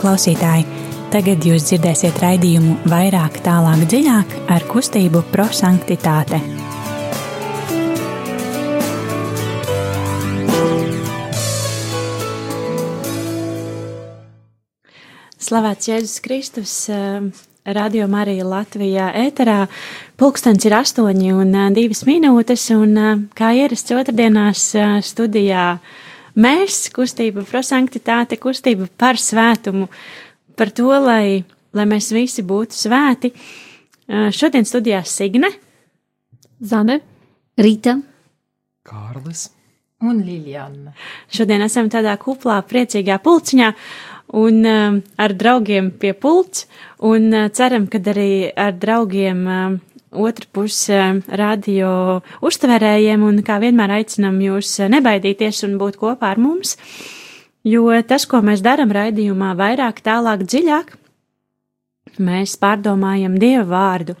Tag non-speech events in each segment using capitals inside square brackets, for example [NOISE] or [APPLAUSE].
Klausītāji, tagad jūs dzirdēsiet raidījumu vairāk, tālāk, dziļāk ar kustību prosanktitāte. Slavēts Jēzus Kristus, eh, Radio Marija Latvijā ēterā. Pulkstens ir astoņi un eh, divas minūtes, un eh, kā ierasts otrdienās studijā mēs, kustība prosanktitāte, kustība par svētumu, par to, lai, lai mēs visi būtu svēti. Šodien studijās Signe, Zane, Rīta, Kārlis un Liljana. Šodien esam tādā kuplā, priecīgā pulciņā un uh, ar draugiem pie pults, un uh, ceram, ka arī ar draugiem uh, otru pusi radio uztvērējiem, un kā vienmēr aicinam jūs nebaidīties un būt kopā ar mums, jo tas, ko mēs darām raidījumā, vairāk, tālāk, dziļāk, mēs pārdomājam Dieva vārdu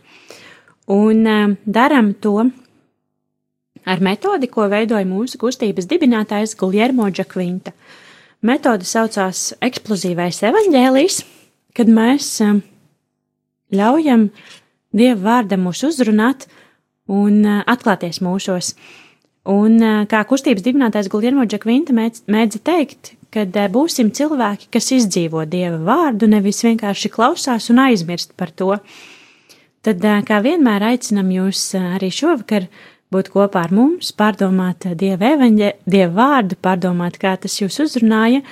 un darām to ar metodi, ko veidoja mūsu kustības dibinātājs Guljermo Džakvinta. Metode saucās eksplozīvais evaņģēlijs, kad mēs ļaujam Dieva vārdam mūs uzrunāt un atklāties mūsos. Un kā kustības dibinātājs Guljermo Džakvinta mēdza teikt, kad būsim cilvēki, kas izdzīvo Dieva vārdu, nevis vienkārši klausās un aizmirst par to. Tad, kā vienmēr, aicinam jūs arī šovakar būt kopā ar mums, pārdomāt Dieva evaņģē, Dieva vārdu, pārdomāt, kā tas jūs uzrunāja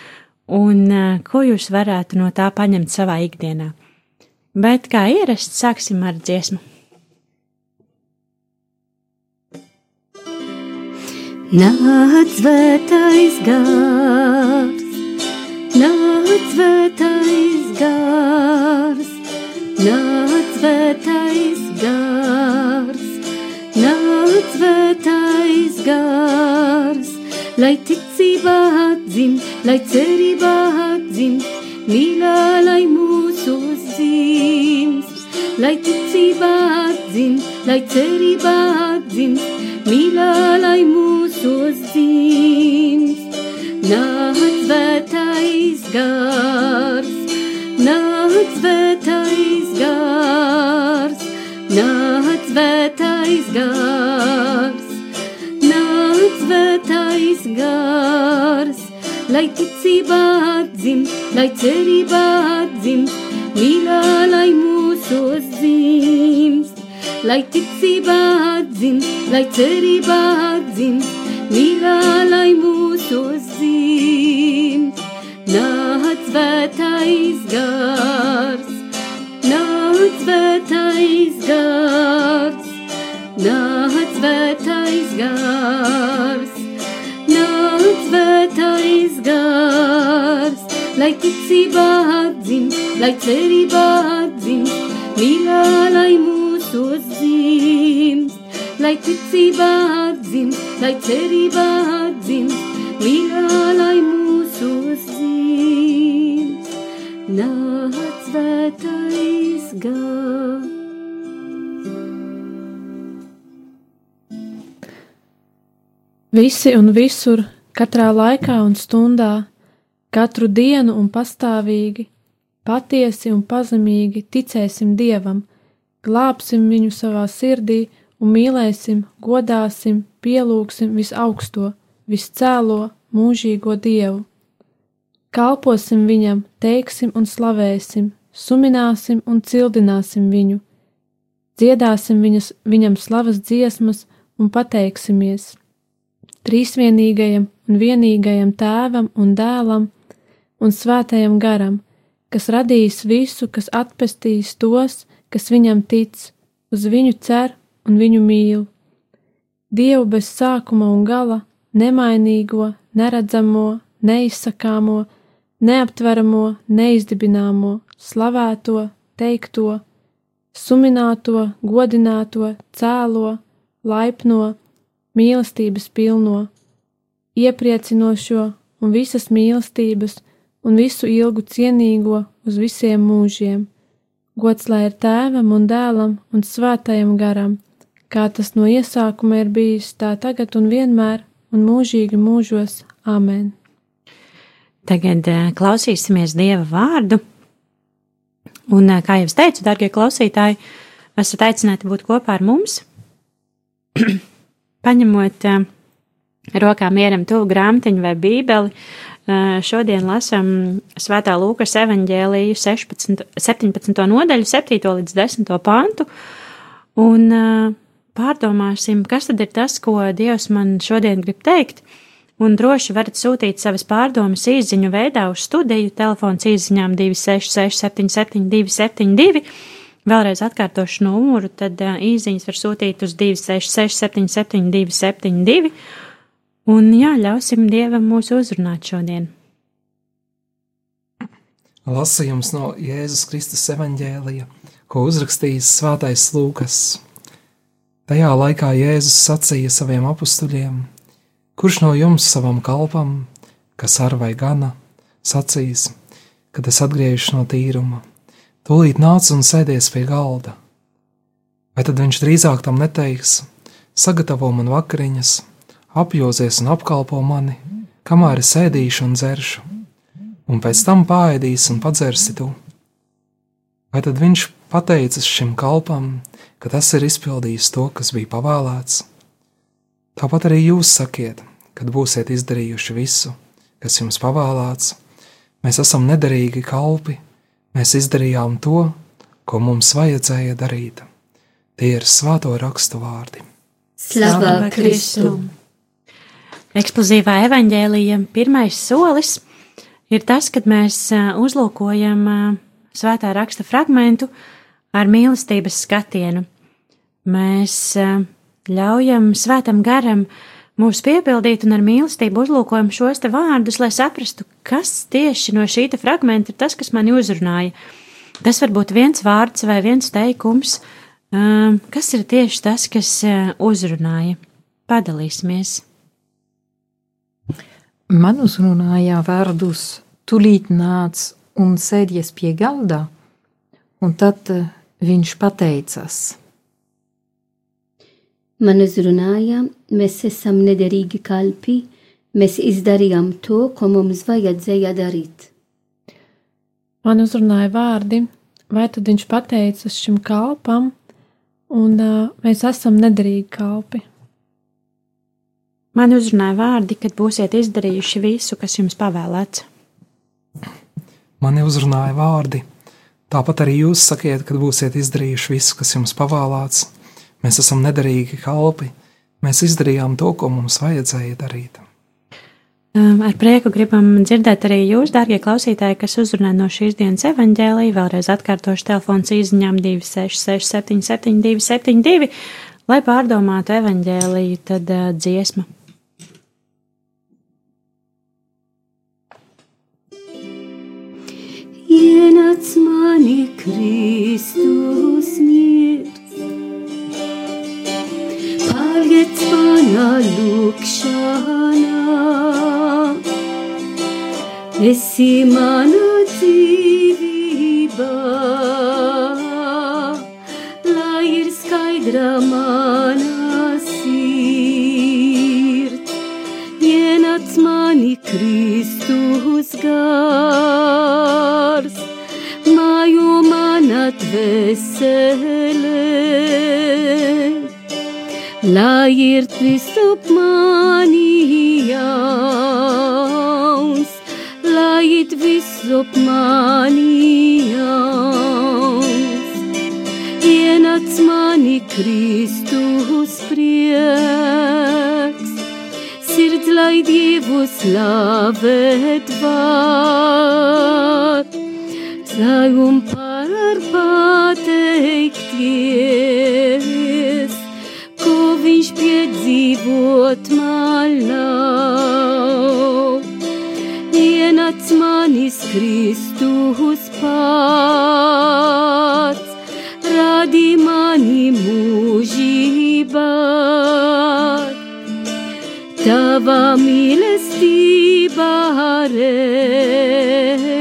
un ko jūs varētu no tā paņemt savā ikdienā. Bet kā ierasts, sāksim ar dziesmu. Nāc svētais gars, nāc svētais gars, nāc svētais gars, nāc svētais gars, lai ticībā atdzimt, lai cerībā atdzimt, mīlā, lai dzims, lai ticībā atdzimt, lai cerībā atdzimt, mīlā, lai mūsos dzims. Nāc svētais gars, nāc svētais gars, nāc svētais gars, nāc svētais gars, lai ticībā atdzimt, lai cerībā mīlā, lai mūsos dzimst. Lai ticībā atdzimt, lai cerībā atdzimt, mīlā, lai mūsos dzimst. Nāc svētais gars, nāc svētais gars, nāc svētais gars, nāc svētais gars, lai ticībā atdzimt, lai cerībā atdzimt, mīlā, lai mūsos dzimst, lai ticībā atdzimt, lai cerībā atdzimt, mīlā, lai mūsos dzimst, nāc svētais gars. Visi un visur, katrā laikā un stundā, katru dienu un pastāvīgi, patiesi un pazemīgi ticēsim Dievam, glābsim viņu savā sirdī un mīlēsim, godāsim, pielūgsim visaugsto, viscēlo, mūžīgo Dievu. Kalposim viņam, teiksim un slavēsim, sumināsim un cildināsim viņu, dziedāsim viņas, viņam slavas dziesmas un pateiksimies trīsvienīgajam un vienīgajam tēvam un dēlam un svētajam garam, kas radījis visu, kas atpestīs tos, kas viņam tic, uz viņu cer un viņu mīl. Dievu bez sākuma un gala, nemainīgo, neredzamo, neizsakāmo, neaptveramo, neizdibināmo, slavēto, teikto, sumināto, godināto, cēlo, laipno, mīlestības pilno, iepriecinošo un visas mīlestības un visu ilgu cienīgo uz visiem mūžiem. Gods lai ir tēvam un dēlam un svētajam garam, kā tas no iesākuma ir bijis tā tagad un vienmēr un mūžīgi mūžos. Āmen! Tagad uh, klausīsimies Dieva vārdu. Un, uh, kā jau es teicu, darbie klausītāji, esat aicināti būt kopā ar mums, [CLEARS THROAT] paņemot uh, rokā mieram tuvu grāmatiņu vai bībeli. Šodien lasām Svētā Lūkas evanģēliju 16, 17. nodaļu, 7. līdz 10. pantu, un pārdomāsim, kas tad ir tas, ko Dievs man šodien grib teikt un droši varat sūtīt savas pārdomas īsiņu veidā uz studiju, telefons īsiņām 266, 77, 272. Vēlreiz atkārtošu numuru, tad īsiņas var sūtīt uz 266, 77, 272. Un jā, ļausim Dievam mūs uzrunāt šodien. Lasījums no Jēzus Kristus evaņģēlija, ko uzrakstījis Svētais Lūkas. Tajā laikā Jēzus sacīja saviem apstuļiem: Kurš no jums savam kalpam, kas ar vai gana, sacīs, kad es atgriežos no tīruma, tūlīt nāc un sēdies pie galda? Vai tad viņš drīzāk tam neteiks: Sagatavo man vakariņas, apjosies un apkalpo mani, kamēr es ēdīšu un dzeršu, un pēc tam pāēdīs un padzersi tu? Vai tad viņš pateicis šim kalpam, ka tas ir izpildījis to, kas bija pavēlēts? Tāpat arī jūs sakiet, kad būsiet izdarījuši visu, kas jums pavēlēts. Mēs esam nederīgi kalpi, mēs izdarījām to, ko mums vajadzēja darīt. Tie ir svēto rakstu vārdi. Slavu Kristu! Eksplozīvā evaņģēlija pirmais solis ir tas, kad mēs uzlūkojam svētā raksta fragmentu ar mīlestības skatienu. Mēs ļaujam svētam garam mūs piepildīt un ar mīlestību uzlūkojam šos te vārdus, lai saprastu, kas tieši no šīta fragmenta ir tas, kas mani uzrunāja. Tas var būt viens vārds vai viens teikums, um, kas ir tieši tas, kas uzrunāja. Padalīsimies! Man uzrunāja vārdus, tulīt nāc un sēdies pie galda, un tad uh, viņš pateicās man uzrunāja, mēs esam nederīgi kalpi, mēs izdarījām to, ko mums vajadzēja darīt. Man uzrunāja vārdi, vai tad viņš pateicas šim kalpam, un uh, mēs esam nederīgi kalpi. Man uzrunāja vārdi, kad būsiet izdarījuši visu, kas jums pavēlēts. Mani uzrunāja vārdi, tāpat arī jūs sakiet, kad būsiet izdarījuši visu, kas jums pavēlēts. Mēs esam nederīgi kalpi. Mēs izdarījām to, ko mums vajadzēja darīt. Um, ar prieku gribam dzirdēt arī jūs, dārgie klausītāji, kas uzrunā no šīs dienas evaņģēlī. Vēlreiz atkārtošu telefons izziņām 266, 772, 72, lai pārdomātu evaņģēlīju, tad uh, Ienāc mani Kristus miers. Paliec manā lūkšanā, esi mana dzīvība, lai ir skaidra mana dvēselē lai ir visap mani jauns, lai ir visap mani jauns. Ienāc mani Kristus prieks, sirds lai Dievu slavēt var, lai un Kristus pats, radi mani mūžībā. Tava mīlestība reiz,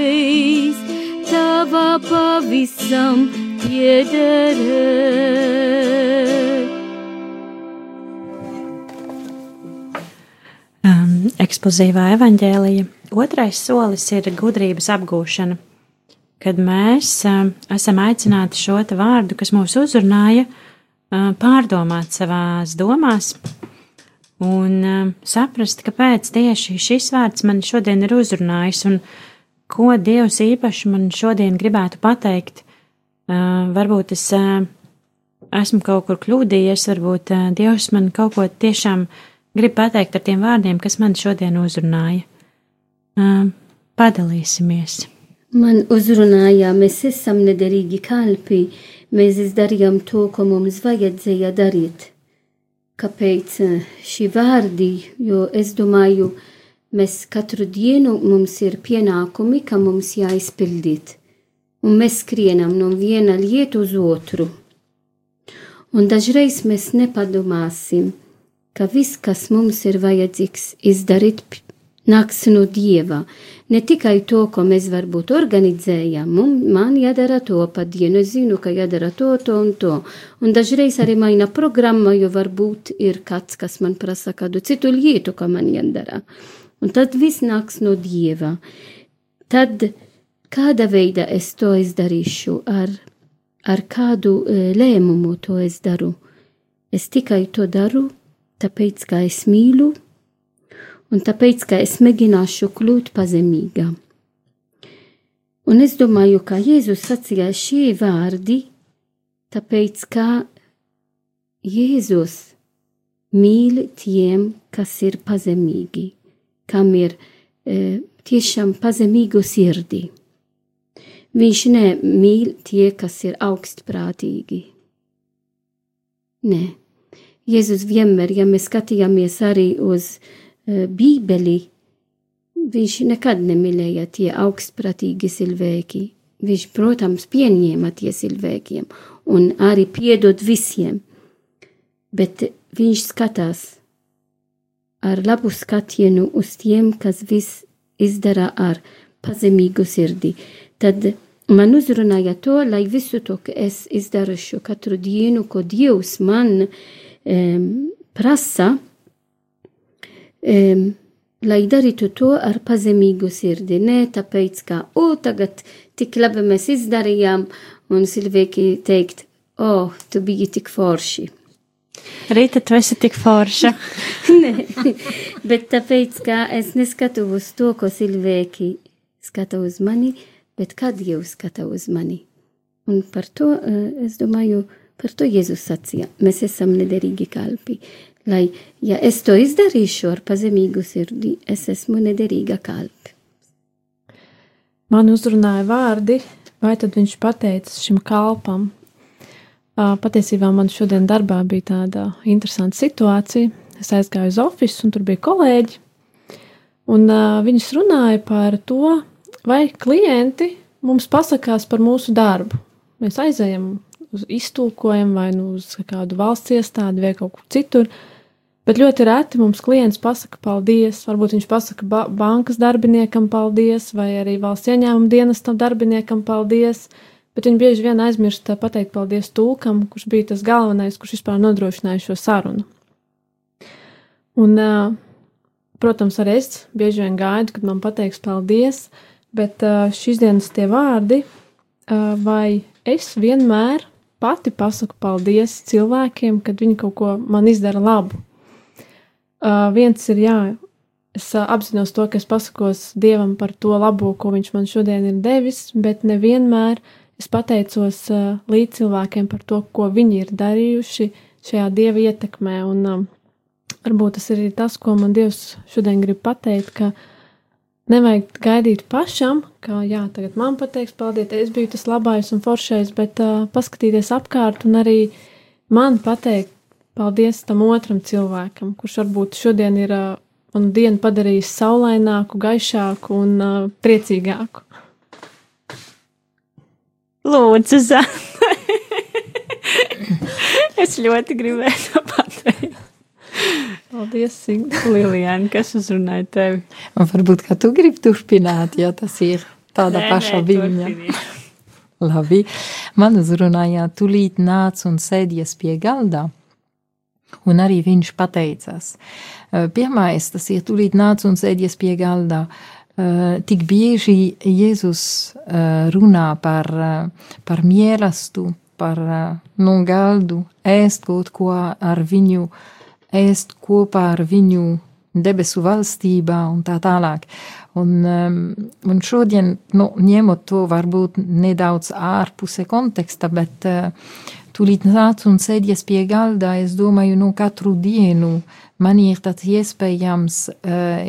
tava pavisam piederēt. eksplozīvā evaņģēlija. Otrais solis ir gudrības apgūšana, kad mēs esam aicināti šo vārdu, kas mūs uzrunāja, pārdomāt savās domās un saprast, kāpēc tieši šis vārds man šodien ir uzrunājis un ko Dievs īpaši man šodien gribētu pateikt. Varbūt es esmu kaut kur kļūdījies, varbūt Dievs man kaut ko tiešām grib pateikt ar tiem vārdiem, kas man šodien uzrunāja. Padalīsimies! Man uzrunāja, mēs esam nederīgi kalpi, mēs izdarījām to, ko mums vajadzēja darīt. Kāpēc šī vārdi, jo es domāju, mēs katru dienu mums ir pienākumi, ka mums jāizpildīt, un mēs skrienam no viena lieta uz otru un dažreiz mēs nepadomāsim, ka viss, kas mums ir vajadzīgs izdarīt, nāks no Dieva. Ne tikai to, ko mēs varbūt organizējam, man jādara to pa dienu, es zinu, ka jādara to, to un to. Un dažreiz arī maina programma, jo varbūt ir kāds, kas man prasa kādu citu lietu, ko man jādara. Un tad viss nāks no Dieva. Tad kāda veida es to izdarīšu ar ar kādu e, lēmumu to es daru. Es tikai to daru, tāpēc, ka es mīlu, un tāpēc, ka es mēģināšu kļūt pazemīga. Un es domāju, ka Jēzus sacīja šie vārdi, tāpēc, ka Jēzus mīl tiem, kas ir pazemīgi, kam ir e, tiešām pazemīgu sirdī. Viņš nemīl tie, kas ir augstprātīgi. Nē, Jēzus vienmēr, ja mēs skatījāmies arī uz uh, Bībeli, viņš nekad nemīlēja tie augstprātīgi cilvēki. Viņš, protams, pieņēma tie cilvēkiem un arī piedod visiem, bet viņš skatās ar labu skatienu uz tiem, kas viss izdara ar pazemīgu sirdi. Tad man uzrunāja to, lai visu to, ka es izdarīšu katru dienu, ko Dievs man um, prasa, um, lai darītu to ar pazemīgu sirdi. Ne tāpēc, ka, o, tagad tik labi mēs izdarījām, un cilvēki teikt, o, tu biji tik forši. Rīta, tu esi tik forša. [LAUGHS] Nē, bet tāpēc, ka es neskatu uz to, ko cilvēki skata uz mani, bet kā Dievs skata uz mani. Un par to, eh, es domāju, par to Jēzus sacīja, mēs esam nederīgi kalpi. Lai, ja es to izdarīšu ar pazemīgu sirdi, es esmu nederīga kalpi. Man uzrunāja vārdi, vai tad viņš pateica šim kalpam. Patiesībā man šodien darbā bija tāda interesanta situācija. Es aizgāju uz ofisu, un tur bija kolēģi. Un uh, viņas runāja par to, vai klienti mums pasakās par mūsu darbu. Mēs aizējam uz iztulkojumu vai nu uz kādu valsts iestādi vai kaut kur citur. Bet ļoti reti mums klients pasaka paldies. Varbūt viņš pasaka ba bankas darbiniekam paldies, vai arī valsts ieņēmuma dienestam darbiniekam paldies. Bet viņi bieži vien aizmirst pateikt paldies tulkam, kurš bija tas galvenais, kurš vispār nodrošināja šo sarunu. Un, protams, arī es bieži vien gaidu, kad man pateiks paldies, Bet šīs dienas tie vārdi, vai es vienmēr pati pasaku paldies cilvēkiem, kad viņi kaut ko man izdara labu. Viens ir, jā, es apzinos to, ka es pasakos Dievam par to labo, ko viņš man šodien ir devis, bet nevienmēr es pateicos līdz cilvēkiem par to, ko viņi ir darījuši šajā Dieva ietekmē. Un varbūt tas ir tas, ko man Dievs šodien grib pateikt, ka Nevajag gaidīt pašam, ka, jā, tagad man pateiks, paldies, es biju tas labais un foršais, bet uh, paskatīties apkārt un arī man pateikt paldies tam otram cilvēkam, kurš varbūt šodien ir uh, manu dienu padarījis saulaināku, gaišāku un uh, priecīgāku. Lūdzu, Zana! [LAUGHS] es ļoti gribēju to pateikt. Paldies. Lilijāna, kas uzrunāja tevi? Un varbūt, ka tu gribi turpināt, ja tas ir tāda Nē, viņa. turpini. Labi, man uzrunājā, tūlīt nāc un sēdies pie galda. Un arī viņš pateicās. Pirmais, tas ir tūlīt nāc un sēdies pie galda. Tik bieži Jēzus runā par, par mīlestību, par nu, galdu, ēst kaut ko ar viņu, ēst kopā ar viņu debesu valstībā un tā tālāk. Un, un šodien, nu, ņemot to varbūt nedaudz ārpuse konteksta, bet uh, Tūlīt nāc un sēdies pie galda. Es domāju, nu, katru dienu man ir tāds iespējams uh,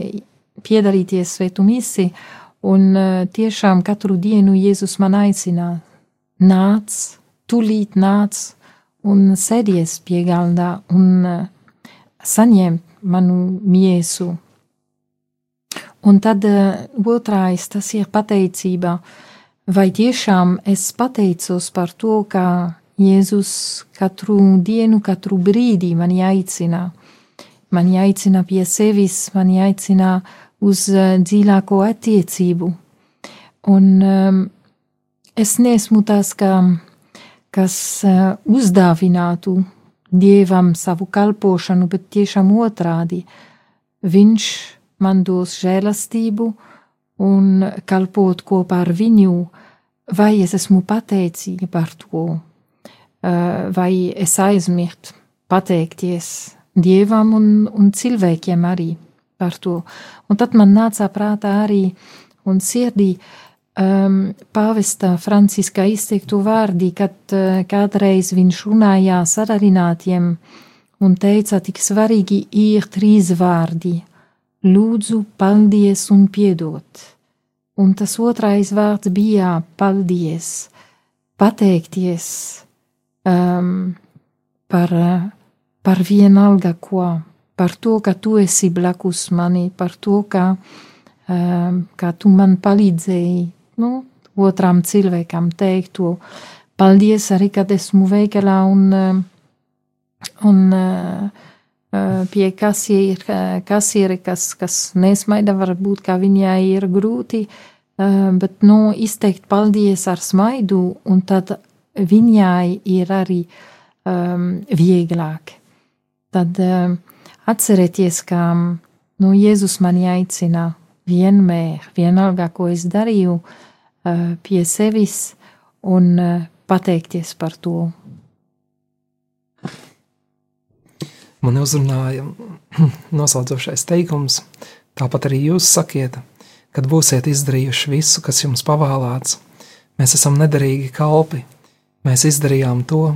piedalīties svētu misi, un uh, tiešām katru dienu Jēzus man aicina nāc, tūlīt nāc un sēdies pie galda un uh, saņem manu miesu. Un tad uh, otrais, tas ir pateicība. Vai tiešām es pateicos par to, ka Jēzus katru dienu, katru brīdi mani aicina. Mani aicina pie sevis, mani aicina uz uh, dziļāko attiecību. Un um, es nesmu tas, ka, kas uh, uzdāvinātu Dievam savu kalpošanu, bet tiešām otrādi. Viņš man dos žēlastību un kalpot kopā ar viņu, vai es esmu pateicīga par to vai es aizmirstu pateikties dievam un, un cilvēkiem arī par to. Un tad man nāca prātā arī un sirdī um, pāvesta Franciska izteiktu vārdi, kad uh, kādreiz viņš runāja sararinātiem un teica, tik svarīgi ir trīs vārdi - lūdzu, paldies un piedot. Un tas otrais vārds bija paldies, pateikties um, par, par vienalga ko, par to, ka tu esi blakus mani, par to, ka, um, ka tu man palīdzēji, nu, otram cilvēkam teikt to. Paldies arī, kad esmu veikalā un, un uh, pie kasiera, kasieri, kas, kas nesmaida, varbūt, ka viņai ir grūti, uh, bet, nu, izteikt paldies ar smaidu un tad viņai ir arī um, vieglāk. Tad um, atcerieties, ka nu, Jēzus mani aicina vienmēr, vienalga, ko es darīju, uh, pie sevis un uh, pateikties par to. Man uzrunāja noslēdzošais teikums, tāpat arī jūs sakiet, kad būsiet izdarījuši visu, kas jums pavēlēts. Mēs esam nederīgi kalpi, Mēs izdarījām to,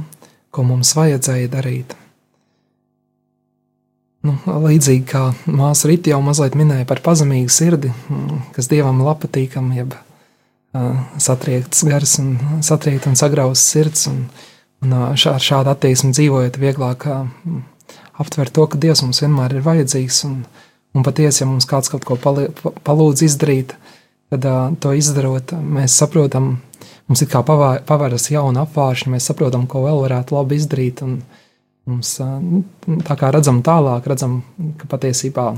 ko mums vajadzēja darīt. Nu, līdzīgi kā māsa Rīta jau mazliet minēja par pazemīgu sirdi, mm, kas dievam ir patīkama, jeb uh, satriekts gars un satriekta un sagrauzta sirds. Un, un šā, ar šādu attieksmi dzīvojot, vieglāk uh, aptvert to, ka Dievs mums vienmēr ir vajadzīgs. Un, un patiesi, ja mums kāds kaut ko palūdz izdarīt, tad uh, to izdarot, mēs saprotam, mums ir kā pavēras jauna apvāršana, mēs saprotam, ko vēl varētu labi izdarīt. Mums nu, tā kā redzam tālāk, redzam, ka patiesībā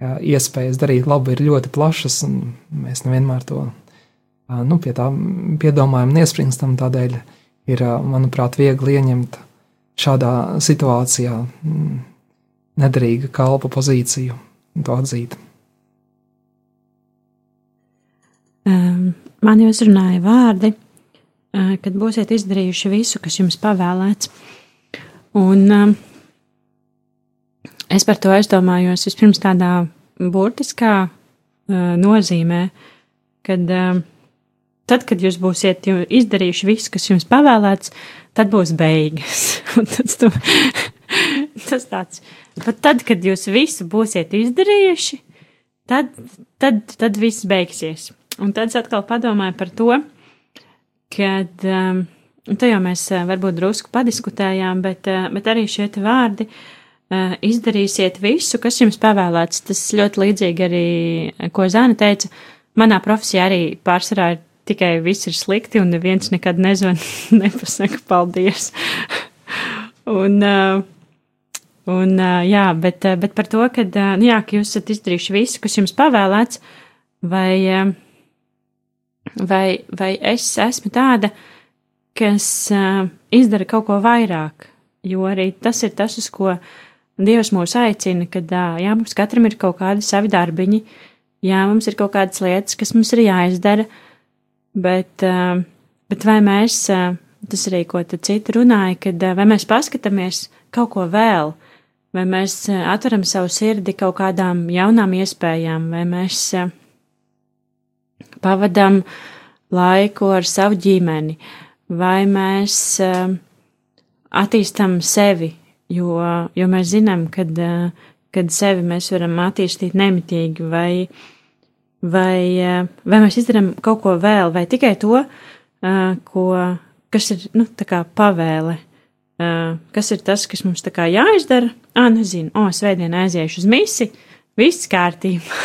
iespējas darīt labu ir ļoti plašas, un mēs nevienmēr to nu, pie tā piedomājam, niespringstam. Tādēļ ir, manuprāt, viegli ieņemt šādā situācijā nederīga kalpa pozīciju un to atzīt. Um, man jau uzrunāja vārdi, uh, kad būsiet izdarījuši visu, kas jums pavēlēts. Un um, es par to aizdomājos vispirms tādā burtiskā uh, nozīmē, kad tad, kad jūs būsiet izdarījuši visu, kas jums pavēlēts, tad būs beigas. [LAUGHS] tas, tu, [LAUGHS] tas tāds, pat tad, kad jūs visu būsiet izdarījuši, tad, tad, tad viss beigsies. Un tad es atkal padomāju par to, kad, um, te jau mēs uh, varbūt drusku padiskutējām, bet, uh, bet arī šie vārdi uh, izdarīsiet visu, kas jums pavēlēts. Tas ļoti līdzīgi arī, ko Zāna teica, manā profesijā arī pārsvarā ir tikai viss ir slikti un neviens nekad nezvan, [LAUGHS] nepasaka paldies. [LAUGHS] un, un, jā, bet, bet par to, ka, nu jā, ka jūs esat izdarījuši visu, kas jums pavēlēts, vai, vai, vai es esmu tāda, kas uh, izdara kaut ko vairāk, jo arī tas ir tas, uz ko Dievs mūs aicina, kad jā, mums katram ir kaut kādi savi darbiņi, jā, mums ir kaut kādas lietas, kas mums ir jāizdara, bet, bet vai mēs, tas arī, ko te citi runāja, kad vai mēs paskatāmies kaut ko vēl, vai mēs atveram savu sirdi kaut kādām jaunām iespējām, vai mēs pavadām laiku ar savu ģimeni, vai mēs attīstam sevi, jo, jo mēs zinām, kad, kad sevi mēs varam attīstīt nemitīgi, vai, vai, vai mēs izdarām kaut ko vēl, vai tikai to, ko, kas ir, nu, pavēle, kas ir tas, kas mums tā kā jāizdara, ā, nezinu, o, svētdien aiziešu uz misi, viss kārtībā,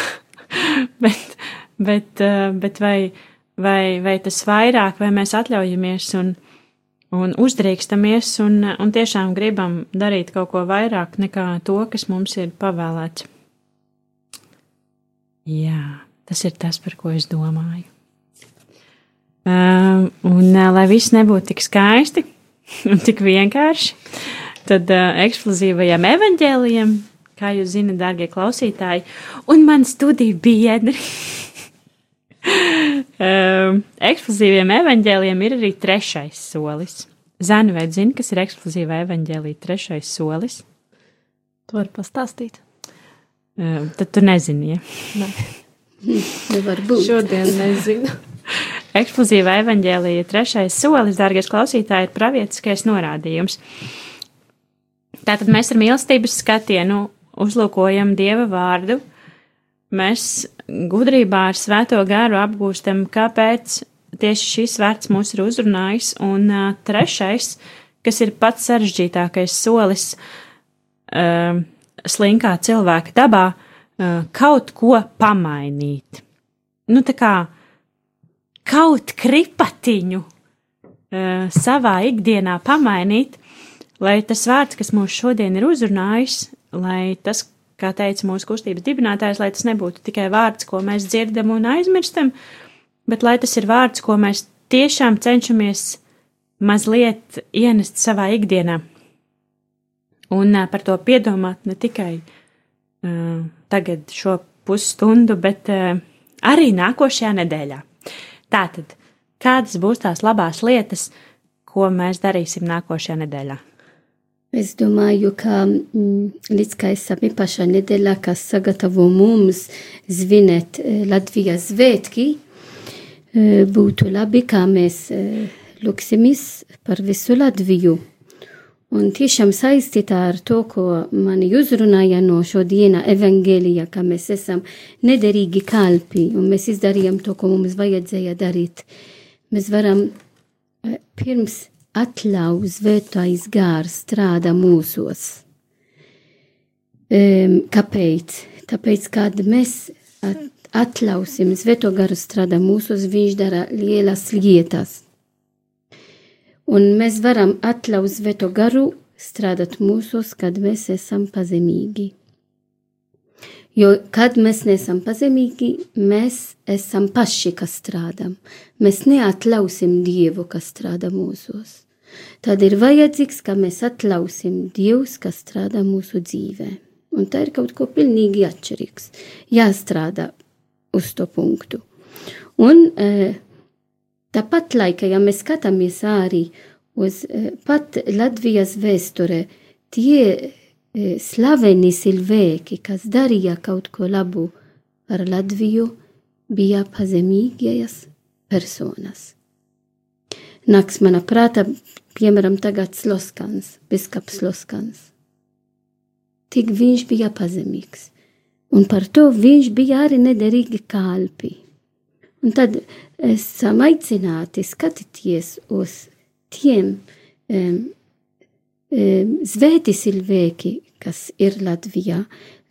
[LAUGHS] bet, bet, bet vai, vai, vai tas vairāk, vai mēs atļaujamies un, un uzdrīkstamies un, un tiešām gribam darīt kaut ko vairāk nekā to, kas mums ir pavēlēts. Jā, tas ir tas, par ko es domāju. Uh, un, uh, lai viss nebūtu tik skaisti [LAUGHS] un tik vienkārši, tad uh, eksplozīvajam evaņģēlijam, kā jūs zinat, dārgie klausītāji, un man studiju biedri, [LAUGHS] Um, eksplozīviem evaņģēliem ir arī trešais solis. Zani, vai zini, kas ir eksplozīva evaņģēlīja trešais solis? Tu vari pastāstīt. Um, tad tu nezini, ja? Nē, Nevar būt. šodien nezinu. Eksplozīva evaņģēlīja trešais solis, dārgais klausītāji, ir pravietiskais norādījums. Tātad mēs ar mīlestības skatienu uzlūkojam Dieva vārdu, mēs gudrībā ar svēto garu apgūstam, kāpēc tieši šis vārds mūs ir uzrunājis, un uh, trešais, kas ir pats sarežģītākais solis uh, slinkā cilvēka dabā, uh, kaut ko pamainīt. Nu, tā kā kaut kripatiņu uh, savā ikdienā pamainīt, lai tas vārds, kas mūs šodien ir uzrunājis, lai tas, kā teica mūsu kustības dibinātājs, lai tas nebūtu tikai vārds, ko mēs dzirdam un aizmirstam, bet lai tas ir vārds, ko mēs tiešām cenšamies mazliet ienest savā ikdienā. Un par to piedomāt ne tikai uh, tagad šo pusstundu, bet uh, arī nākošajā nedēļā. Tātad, kādas būs tās labās lietas, ko mēs darīsim nākošajā nedēļā? Es domāju, ka mm, līdz kā esam īpašā nedēļā, kas sagatavo mums zvinēt Latvijas svētki, būtu labi, kā mēs lūksimies par visu Latviju. Un tiešām saistītā ar to, ko mani uzrunāja no šodiena evangēlija, ka mēs esam nederīgi kalpi un mēs izdarījām to, ko mums vajadzēja darīt. Mēs varam pirms atļauj svētais gārs strādā mūsos. Um, kāpēc? Tāpēc, kad mēs atļausim svēto garu strādā mūsos, viņš dara lielas lietas. Un mēs varam atļaut svēto garu strādāt mūsos, kad mēs esam pazemīgi. Jo, kad mēs neesam pazemīgi, mēs esam paši, kas strādājam. Mēs neatļausim Dievu, kas strādā mūsos. Tad ir vajadzīgs, ka mēs atļausim Dievs, kas strādā mūsu dzīvē. Un tā ir kaut ko pilnīgi atšķirīgs. Jāstrādā uz to punktu. Un tāpat laikā, ja mēs skatāmies arī uz pat Latvijas vēsture, tie slaveni cilvēki, kas darīja kaut ko labu ar Latviju, bija pazemīgās personas. Nāks manā prātā piemēram, tagad Sloskans, biskaps Sloskans. Tik viņš bija pazemīgs, un par to viņš bija arī nederīgi kalpi. Un tad esam aicināti skatīties uz tiem um, um, zvēti cilvēki, kas ir Latvijā,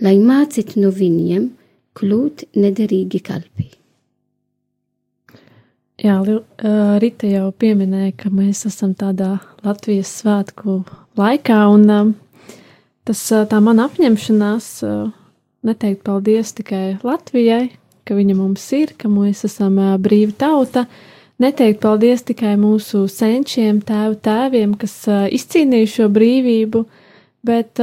lai mācītu no viņiem kļūt nederīgi kalpi. Jā, Rita jau pieminēja, ka mēs esam tādā Latvijas svētku laikā, un tas tā mana apņemšanās neteikt paldies tikai Latvijai, ka viņa mums ir, ka mēs esam brīva tauta, neteikt paldies tikai mūsu senčiem, tēvu tēviem, kas izcīnīja šo brīvību, bet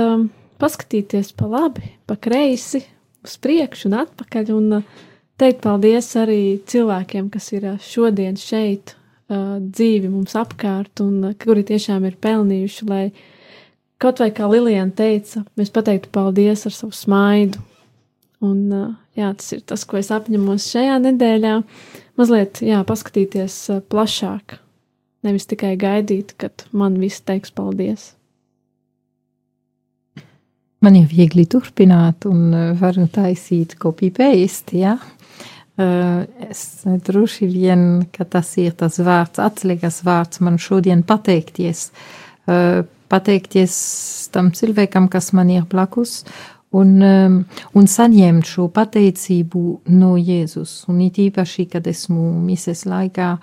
paskatīties pa labi, pa kreisi, uz priekšu un atpakaļ, un uh, teikt paldies arī cilvēkiem, kas ir šodien šeit, dzīvi mums apkārt, un kuri tiešām ir pelnījuši, lai kaut vai kā Lilijana teica, mēs pateiktu paldies ar savu smaidu. Un, jā, tas ir tas, ko es apņemos šajā nedēļā. Mazliet, jā, paskatīties plašāk. Nevis tikai gaidīt, kad man viss teiks paldies. Man ir viegli turpināt, un varu taisīt copy-paste. Ja? Uh, es droši vien, ka tas ir tas vārds, atslēgas vārds man šodien pateikties. Uh, pateikties tam cilvēkam, kas man ir blakus, un, un saņemt šo pateicību no Jēzus. Un it īpaši, kad esmu mises laikā,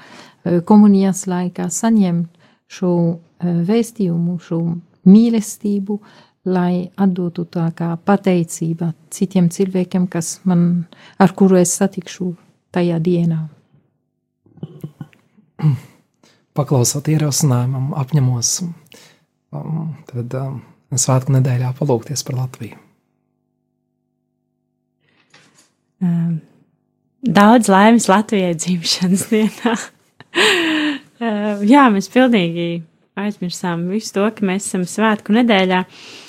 komunijas laikā, saņemt šo vēstījumu, šo mīlestību, lai atdotu tā kā pateicība citiem cilvēkiem, kas man, ar kuru es satikšu tajā dienā. Paklausot ierosinājumam, apņemos um, tad um, svētku nedēļā palūkties par Latviju. Um, daudz laimes Latvijai dzimšanas dienā. uh, [LAUGHS] jā, mēs pilnīgi aizmirsām visu to, ka mēs esam svētku nedēļā. Uh,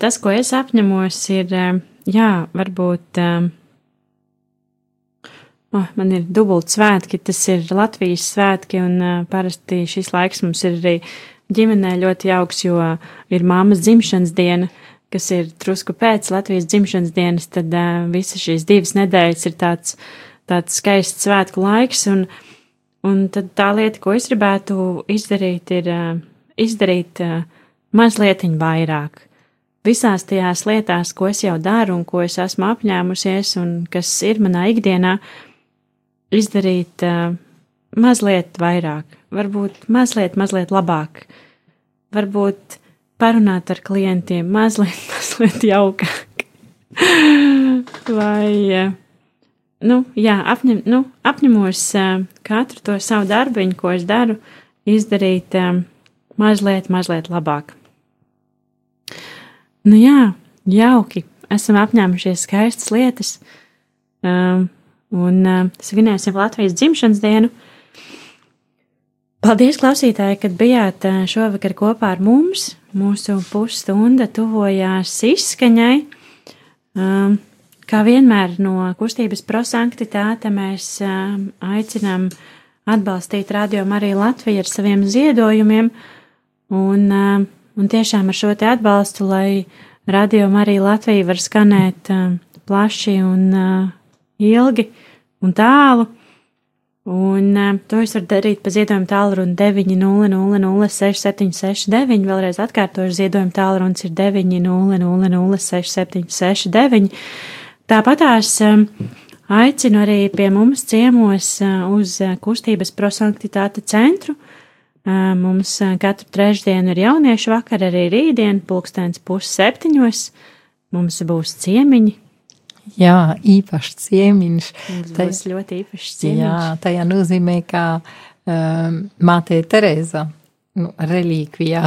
tas, ko es apņemos, ir, jā, varbūt. Oh, man ir dubult svētki, tas ir Latvijas svētki, un parasti šis laiks mums ir arī ģimenē ļoti jauks, jo ir māmas dzimšanas diena, kas ir drusku pēc Latvijas dzimšanas dienas, tad uh, visas šīs divas nedēļas ir tāds, tāds skaists svētku laiks, un, un tad tā lieta, ko es gribētu izdarīt, ir uh, izdarīt uh, mazliet vairāk. Visās tajās lietās, ko es jau daru un ko es esmu apņēmusies un kas ir manā ikdienā, izdarīt uh, mazliet vairāk, varbūt mazliet, mazliet labāk, varbūt parunāt ar klientiem mazliet, [LAUGHS] mazliet jaukāk. Vai, uh, nu, jā, apņem, nu, apņemos uh, katru to savu darbiņu, ko es daru, izdarīt uh, mazliet, mazliet labāk. Nu jā, jauki, esam apņēmušies skaistas lietas. Um, un uh, svinēsim Latvijas dzimšanas dienu. Paldies, klausītāji, kad bijāt uh, šovakar kopā ar mums. Mūsu pusstunda tuvojās izskaņai. Um, kā vienmēr no kustības prosanktitāte mēs um, aicinām atbalstīt Radio Mariju Latviju ar saviem ziedojumiem, un, um, un tiešām ar šo te atbalstu, lai Radio Marija Latvija var skanēt um, plaši un ilgi un tālu. Un uh, to jūs varat darīt pa ziedojumu tālruni 900-6769. Vēlreiz atkārtošu, ziedojumu tālrunis ir 900-6769. Tāpatās um, aicinu arī pie mums ciemos uh, uz kustības prosanktitāte centru. Uh, mums katru trešdienu ir jauniešu vakar, arī rītdien, pulkstens pusseptiņos. Mums būs ciemiņi, Jā, īpašs ciemiņš. Tas ļoti īpašs ciemiņš. Jā, tajā nozīmē, ka um, māte Tereza nu, relikvijā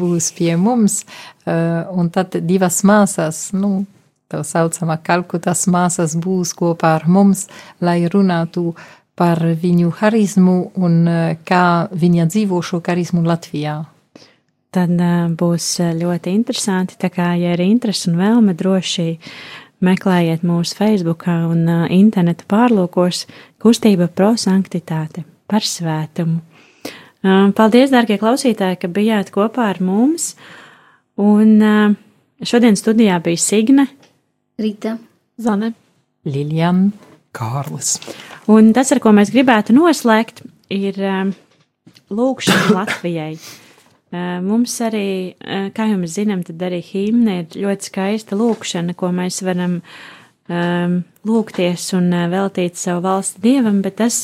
būs pie mums, uh, un tad divas māsas, nu, tā saucamā kalkutas māsas būs kopā ar mums, lai runātu par viņu harizmu un uh, kā viņa dzīvo šo harizmu Latvijā. Tad uh, būs ļoti interesanti, tā kā, ja ir interesi un vēlme droši Meklējiet mūsu Facebook un interneta pārlūkos kustība prosanktitāte par svētumu. Paldies, dārgie klausītāji, ka bijāt kopā ar mums. Un šodien studijā bija Signe, Rīta, Zane, Liljana, Kārlis. Un tas, ar ko mēs gribētu noslēgt, ir um, lūkšana [COUGHS] Latvijai. Mums arī, kā jau mēs zinām, tad arī himna ir ļoti skaista lūkšana, ko mēs varam lūgties un veltīt savu valsti dievam, bet tas,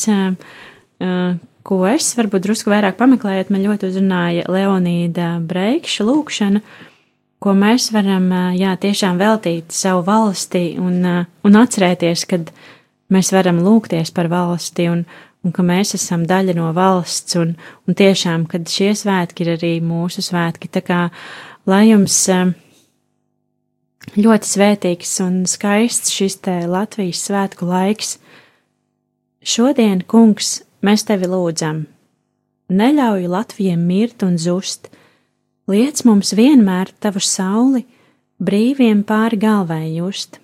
ko es varbūt drusku vairāk pameklējot, man ļoti uzrunāja Leonīda Breikša lūkšana, ko mēs varam, jā, tiešām veltīt savu valsti un, un atcerēties, kad mēs varam lūgties par valsti un, un ka mēs esam daļa no valsts, un, un tiešām, kad šie svētki ir arī mūsu svētki, tā kā lai jums eh, ļoti svētīgs un skaists šis te Latvijas svētku laiks. Šodien, kungs, mēs tevi lūdzam, neļauj Latvijiem mirt un zust, liec mums vienmēr tavu sauli brīviem pāri galvai just.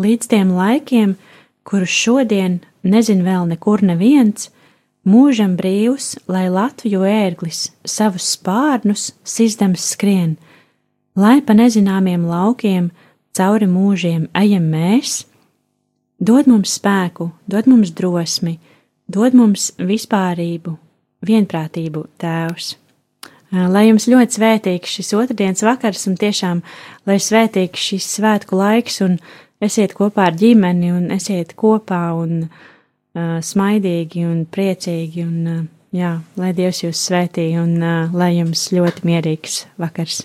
Līdz tiem laikiem, kurus šodien nezin vēl nekur neviens, mūžam brīvs, lai Latviju ērglis savus spārnus sizdams skrien, lai pa nezināmiem laukiem cauri mūžiem ejam mēs, dod mums spēku, dod mums drosmi, dod mums vispārību, vienprātību, Tēvs. Lai jums ļoti svētīgs šis otrdienas vakars un tiešām, lai svētīgs šis svētku laiks un esiet kopā ar ģimeni un esiet kopā un uh, smaidīgi un priecīgi un, uh, jā, lai Dievs jūs svētī un uh, lai jums ļoti mierīgs vakars.